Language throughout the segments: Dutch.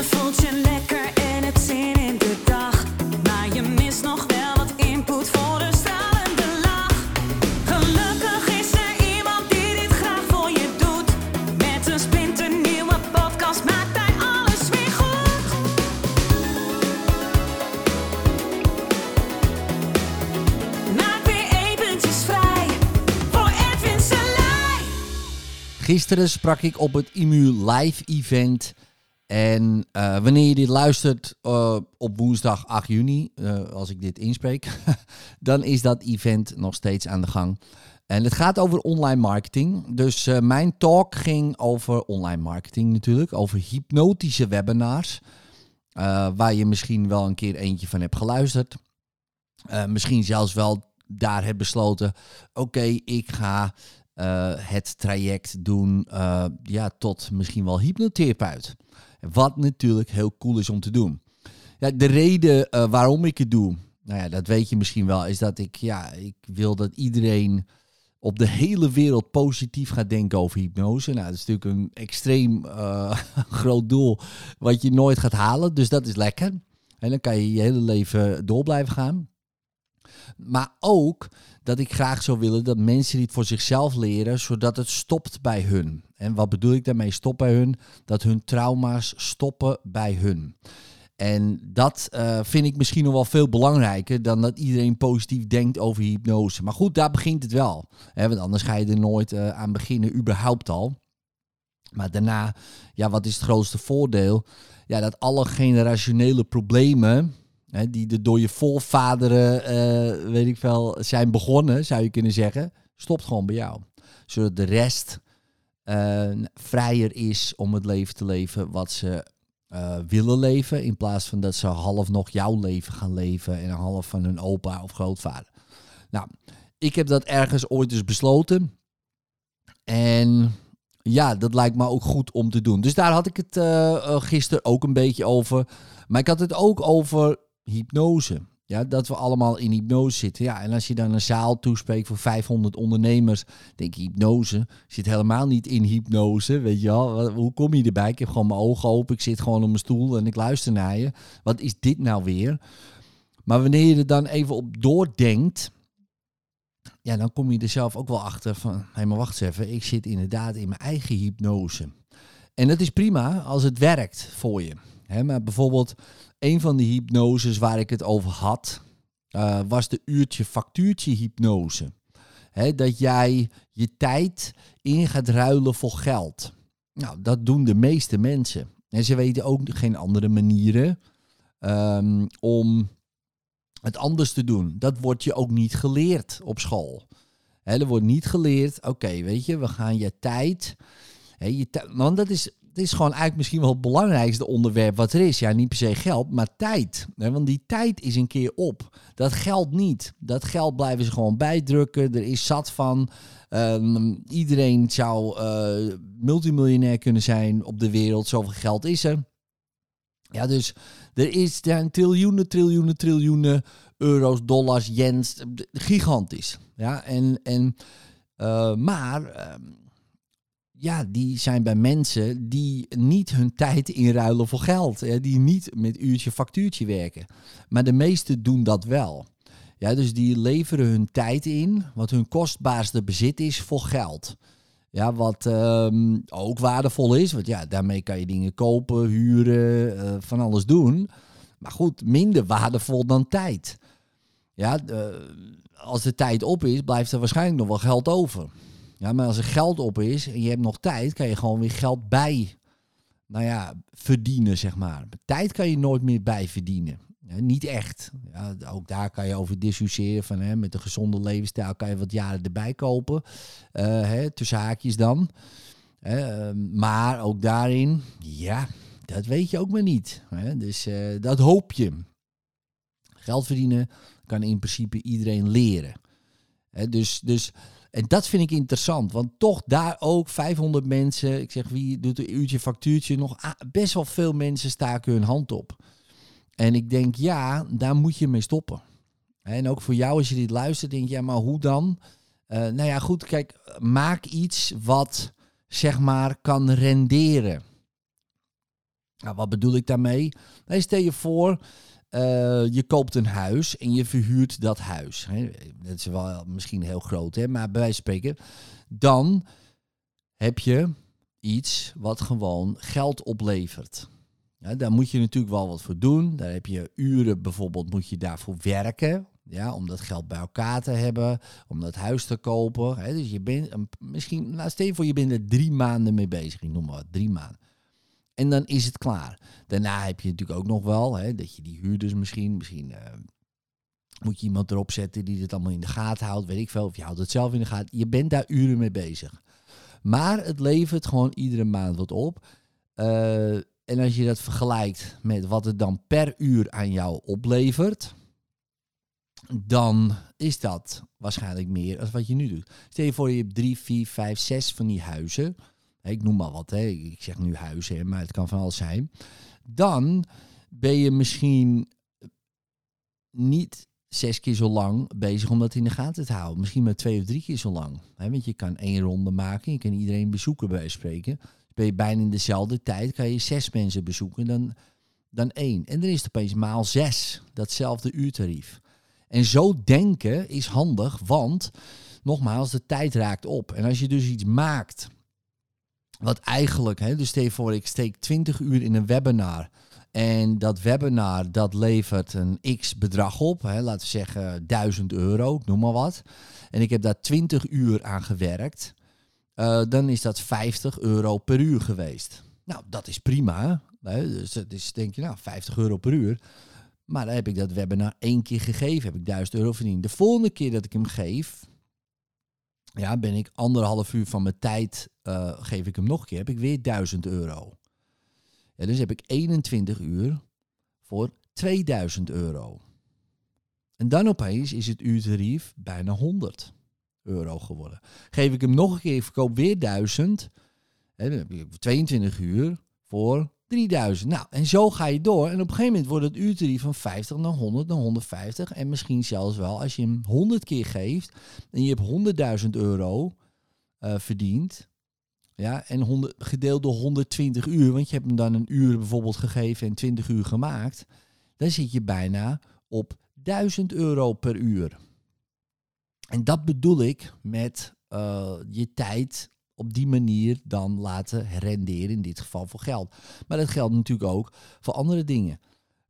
Je voelt je lekker en het zin in de dag. Maar je mist nog wel wat input voor de stralende lach. Gelukkig is er iemand die dit graag voor je doet. Met een splinternieuwe podcast maakt hij alles weer goed. Maak weer eventjes vrij voor Edwin Selij. Gisteren sprak ik op het IMU Live Event. En eh, wanneer je dit luistert eh, op woensdag 8 juni, eh, als ik dit inspreek, dan is dat event nog steeds aan de gang. En het gaat over online marketing. Dus mijn talk ging over online marketing natuurlijk, over hypnotische webinars. waar je misschien wel een keer eentje van hebt geluisterd. Misschien zelfs wel daar hebt besloten, oké, ik ga het traject doen ja, tot misschien wel hypnotherapeut. Wat natuurlijk heel cool is om te doen. Ja, de reden eh, waarom ik het doe, nou ja, dat weet je misschien wel, is dat ik, ja, ik wil dat iedereen op de hele wereld positief gaat denken over hypnose. Nou, dat is natuurlijk een extreem eh, groot doel wat je nooit gaat halen, dus dat is lekker. En dan kan je je hele leven door blijven gaan. Maar ook dat ik graag zou willen dat mensen dit voor zichzelf leren, zodat het stopt bij hun. En wat bedoel ik daarmee stop bij hun? Dat hun trauma's stoppen bij hun. En dat eh, vind ik misschien nog wel veel belangrijker dan dat iedereen positief denkt over hypnose. Maar goed, daar begint het wel. Hè, want anders ga je er nooit eh, aan beginnen, überhaupt al. Maar daarna, ja, wat is het grootste voordeel? Ja, dat alle generationele problemen, hè, die er door je voorvaderen, eh, weet ik veel, zijn begonnen, zou je kunnen zeggen, stopt gewoon bij jou. Zodat de rest eh, vrijer is om het leven te leven wat ze eh, willen leven. In plaats van dat ze half nog jouw leven gaan leven en half van hun opa of grootvader. Nou, ik heb dat ergens ooit eens besloten. En ja, dat lijkt me ook goed om te doen. Dus daar had ik het eh, gisteren ook een beetje over. Maar ik had het ook over hypnose. Ja, dat we allemaal in hypnose zitten. Ja, en als je dan een zaal toespreekt voor 500 ondernemers, denk je hypnose. Zit helemaal niet in hypnose, weet je wel. Hoe kom je erbij? Ik heb gewoon mijn ogen open, ik zit gewoon op mijn stoel en ik luister naar je. Wat is dit nou weer? Maar wanneer je er dan even op doordenkt, ja, dan kom je er zelf ook wel achter van, hé, maar wacht eens even, ik zit inderdaad in mijn eigen hypnose. En dat is prima als het werkt voor je. Hè, maar bijvoorbeeld, een van de hypnoses waar ik het over had, eh, was de uurtje factuurtje hypnose. Dat jij je tijd in gaat ruilen voor geld. Nou, dat doen de meeste mensen. En ze weten ook geen andere manieren ehm, om het anders te doen. Dat wordt je ook niet geleerd op school. Hè, er wordt niet geleerd, oké, weet je, we gaan je tijd... Hè, je want dat is, dat is gewoon eigenlijk misschien wel het belangrijkste onderwerp wat er is. Ja, niet per se geld, maar tijd. Want die tijd is een keer op. Dat geldt niet. Dat geld blijven ze gewoon bijdrukken. Er is zat van. Ehm, iedereen zou eh, multimiljonair kunnen zijn op de wereld. Zoveel geld is er. Ja, dus er is zijn triljoenen, triljoenen, triljoenen euro's, dollars, yens. eh, Gigantisch. Ja, en, en, eh, maar ehm, ja, die zijn bij mensen die niet hun tijd inruilen voor geld. Hè, die niet met uurtje factuurtje werken. Maar de meesten doen dat wel. Ja, dus die leveren hun tijd in, wat hun kostbaarste bezit is, voor geld. Ja, wat ehm, ook waardevol is, want ja, daarmee kan je dingen kopen, huren, eh, van alles doen. Maar goed, minder waardevol dan tijd. Ja, eh, als de tijd op is, blijft er waarschijnlijk nog wel geld over. Ja, maar als er geld op is en je hebt nog tijd, kan je gewoon weer geld bij, nou ja, verdienen, zeg maar. Tijd kan je nooit meer bij verdienen. Niet echt. Ja, ook daar kan je over discussiëren van, hè, met een gezonde levensstijl kan je wat jaren erbij kopen. Eh, hè, tussen haakjes dan. Ehm, maar ook daarin, ja, dat weet je ook maar niet. Hè? Dus eh, dat hoop je. Geld verdienen kan in principe iedereen leren. Dus, dus, en dat vind ik interessant, want toch daar ook 500 mensen, ik zeg wie doet een uurtje factuurtje, nog best wel veel mensen staken hun hand op. En ik denk, ja, daar moet je mee stoppen. En ook voor jou, als je dit luistert, denk je, ja, maar hoe dan? Eh, nou ja, goed, kijk, maak iets wat zeg maar kan renderen. Nou, wat bedoel ik daarmee? Nou, stel je voor, eh, je koopt een huis en je verhuurt dat huis. Hè. Dat is wel misschien heel groot, hè? maar bij wijze van spreken. Dan heb je iets wat gewoon geld oplevert. Daar moet je natuurlijk wel wat voor doen. Daar heb je uren bijvoorbeeld, moet je daarvoor werken. Ja, om dat geld bij elkaar te hebben, om dat huis te kopen. Hè. Dus je bent misschien, stel je voor, je bent er drie maanden mee bezig. Ik noem maar wat, drie maanden. En dan is het klaar. Daarna heb je natuurlijk ook nog wel, hè, dat je die huurders misschien, misschien eh, moet je iemand erop zetten die dit allemaal in de gaten houdt, weet ik veel, of je houdt het zelf in de gaten. Je bent daar uren mee bezig. Maar het levert gewoon iedere maand wat op. Eh, en als je dat vergelijkt met wat het dan per uur aan jou oplevert, dan is dat waarschijnlijk meer dan wat je nu doet. Stel je voor, je hebt drie, vier, vijf, zes van die huizen. Ik noem maar wat, hè. ik zeg nu huizen, maar het kan van alles zijn. Dan ben je misschien niet zes keer zo lang bezig om dat in de gaten te houden. Misschien maar twee of drie keer zo lang. Hè, want je kan één ronde maken, je kan iedereen bezoeken bij spreken. Ben je bijna in dezelfde tijd, kan je zes mensen bezoeken dan, dan één. En dan is het opeens maal zes, datzelfde uurtarief. En zo denken is handig, want nogmaals, de tijd raakt op. En als je dus iets maakt, wat eigenlijk, hè, dus stel je voor, ik steek 20 uur in een webinar. En dat webinar, dat levert een x bedrag op, hè, laten we zeggen 1000 euro, noem maar wat. En ik heb daar 20 uur aan gewerkt. eh, dan is dat 50 euro per uur geweest. Nou, dat is prima. Hè? Dus dat is denk je, nou, 50 euro per uur. Maar dan heb ik dat webinar één keer gegeven, heb ik 1000 euro verdiend. De volgende keer dat ik hem geef, ja, ben ik anderhalf uur van mijn tijd, eh, geef ik hem nog een keer, heb ik weer 1000 euro. Ja, dus heb ik 21 uur voor 2000 euro. En dan opeens is het uurtarief bijna 100 euro geworden. Geef ik hem nog een keer, ik verkoop weer 1000, hè, dan heb ik 22 uur voor 3000. Nou, en zo ga je door. En op een gegeven moment wordt het uurtarief van 50 naar 100 naar 150. En misschien zelfs wel als je hem 100 keer geeft en je hebt 100.000 euro eh, verdiend. Ja, en 100, gedeeld door 120 uur, want je hebt hem dan een uur bijvoorbeeld gegeven en 20 uur gemaakt. Dan zit je bijna op 1000 euro per uur. En dat bedoel ik met eh, je tijd op die manier dan laten renderen, in dit geval voor geld. Maar dat geldt natuurlijk ook voor andere dingen.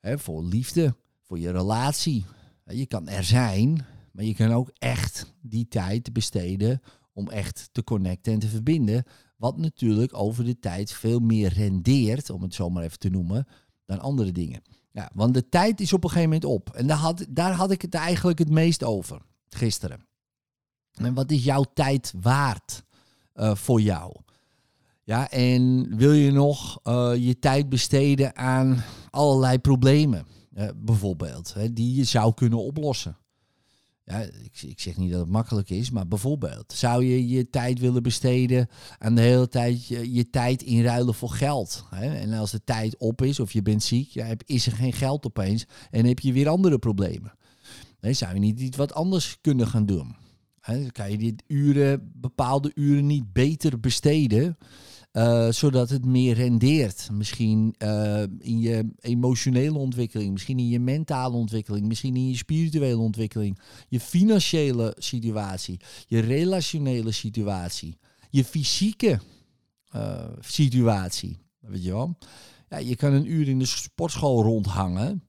Voor liefde, voor je relatie. Je kan er zijn, maar je kan ook echt die tijd besteden om echt te connecten en te verbinden. Wat natuurlijk over de tijd veel meer rendeert, om het zo maar even te noemen, dan andere dingen. Ja, want de tijd is op een gegeven moment op. En daar had, daar had ik het eigenlijk het meest over gisteren. En wat is jouw tijd waard eh, voor jou? Ja, en wil je nog eh, je tijd besteden aan allerlei problemen, eh, bijvoorbeeld, hè, die je zou kunnen oplossen? Ja, ik, ik zeg niet dat het makkelijk is, maar bijvoorbeeld, zou je je tijd willen besteden aan de hele tijd je, tijd inruilen voor geld? Hè? En als de tijd op is of je bent ziek, ja, is er geen geld opeens en heb je weer andere problemen. Nee, zou je niet iets wat anders kunnen gaan doen? Dan kan je dit uren, bepaalde uren niet beter besteden, eh, zodat het meer rendeert. Misschien eh, in je emotionele ontwikkeling, misschien in je mentale ontwikkeling, misschien in je spirituele ontwikkeling, je financiële situatie, je relationele situatie, je fysieke eh, situatie. Weet je wel? Ja, je kan een uur in de sportschool rondhangen.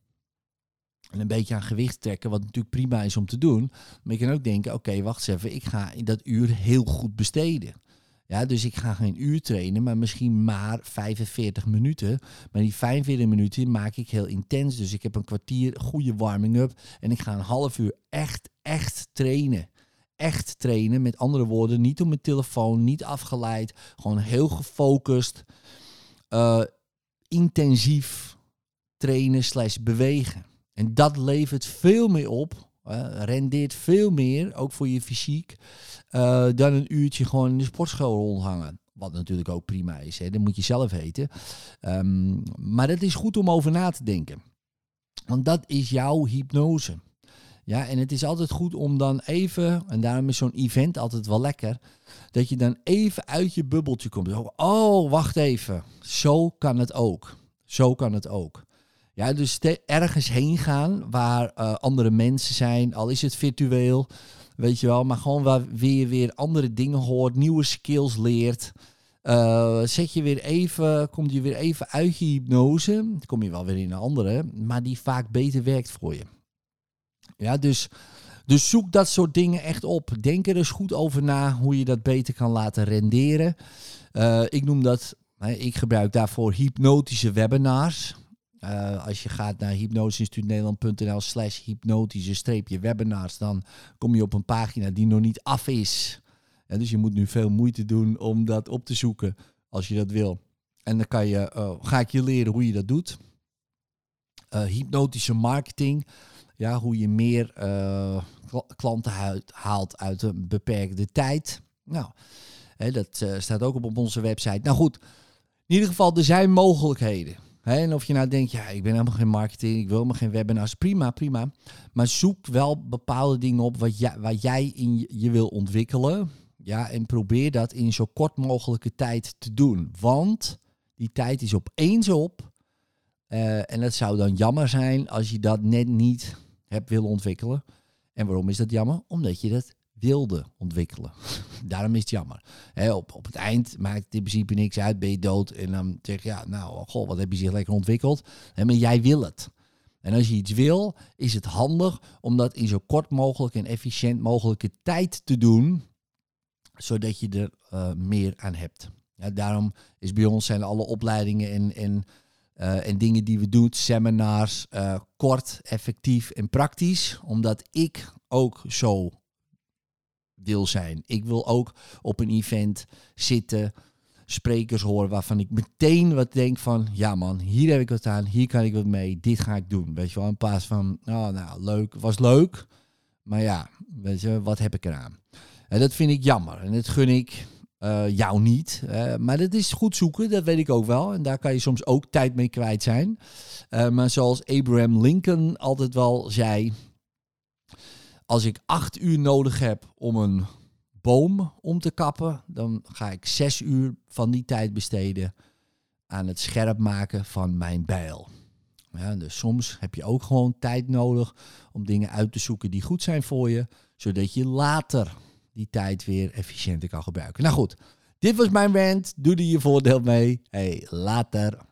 En een beetje aan gewicht trekken, wat natuurlijk prima is om te doen. Maar je kan ook denken, oké, wacht even, ik ga in dat uur heel goed besteden. Ja, dus ik ga geen uur trainen, maar misschien maar 45 minuten. Maar die 45 minuten maak ik heel intens. Dus ik heb een kwartier goede warming-up. En ik ga een half uur echt, echt trainen. Echt trainen. Met andere woorden, niet op mijn telefoon, niet afgeleid. Gewoon heel gefocust, eh, intensief trainen slash bewegen. En dat levert veel meer op. rendeert veel meer, ook voor je fysiek, eh, dan een uurtje gewoon in de sportschool rondhangen. Wat natuurlijk ook prima is, hè? dat moet je zelf weten. Ehm, maar het is goed om over na te denken. Want dat is jouw hypnose. Ja, en het is altijd goed om dan even, en daarom is zo'n event altijd wel lekker, dat je dan even uit je bubbeltje komt. Oh, wacht even, zo kan het ook. Zo kan het ook. Ja, dus ergens heen gaan waar eh, andere mensen zijn, al is het virtueel, weet je wel, maar gewoon waar weer je weer andere dingen hoort, nieuwe skills leert. Eh, zet je weer even, kom je weer even uit je hypnose, dan kom je wel weer in een andere, maar die vaak beter werkt voor je. Ja, dus, dus zoek dat soort dingen echt op. Denk er eens goed over na hoe je dat beter kan laten renderen. Eh, ik noem dat, ik gebruik daarvoor hypnotische webinars. Eh, als je gaat naar hypnoseinstituutnederland.nl slash hypnotische-webinars, dan kom je op een pagina die nog niet af is. Ja, dus je moet nu veel moeite doen om dat op te zoeken als je dat wil. En dan kan je, eh, ga ik je leren hoe je dat doet. Eh, hypnotische marketing. Ja, hoe je meer kla- klanten haalt uit een beperkte tijd. Nou, hè, dat staat ook op onze website. Nou goed, in ieder geval, er zijn mogelijkheden. En of je nou denkt, ja, ik ben helemaal geen marketing, ik wil helemaal geen webinars, prima, prima. Maar zoek wel bepaalde dingen op wat wat jij in je, wil ontwikkelen. Ja, en probeer dat in zo kort mogelijke tijd te doen. Want die tijd is opeens op. Eh, en het zou dan jammer zijn als je dat net niet hebt willen ontwikkelen. En waarom is dat jammer? Omdat je dat wilde ontwikkelen. Daarom is het jammer. Op, op het eind maakt het in principe niks uit, ben je dood. En dan zeg je, ja, nou, goh, wat heb je zich lekker ontwikkeld. Maar jij wil het. En als je iets wil, is het handig om dat in zo kort mogelijk en efficiënt mogelijke tijd te doen, zodat je er eh, meer aan hebt. Ja, daarom is bij ons zijn alle opleidingen en, en, eh, en dingen die we doen, seminars, eh, kort, effectief en praktisch, omdat ik ook zo wil zijn. Ik wil ook op een event zitten, sprekers horen waarvan ik meteen wat denk van, ja man, hier heb ik wat aan, hier kan ik wat mee, dit ga ik doen. Weet je wel, in plaats van, oh, nou leuk, was leuk, maar ja, weet je, wat heb ik eraan? En dat vind ik jammer en dat gun ik eh, jou niet. Eh, maar dat is goed zoeken, dat weet ik ook wel. En daar kan je soms ook tijd mee kwijt zijn. Eh, maar zoals Abraham Lincoln altijd wel zei, als ik acht uur nodig heb om een boom om te kappen, dan ga ik zes uur van die tijd besteden aan het scherp maken van mijn bijl. Ja, dus soms heb je ook gewoon tijd nodig om dingen uit te zoeken die goed zijn voor je, zodat je later die tijd weer efficiënter kan gebruiken. Nou goed, dit was mijn rant. Doe er je voordeel mee. Hey, later.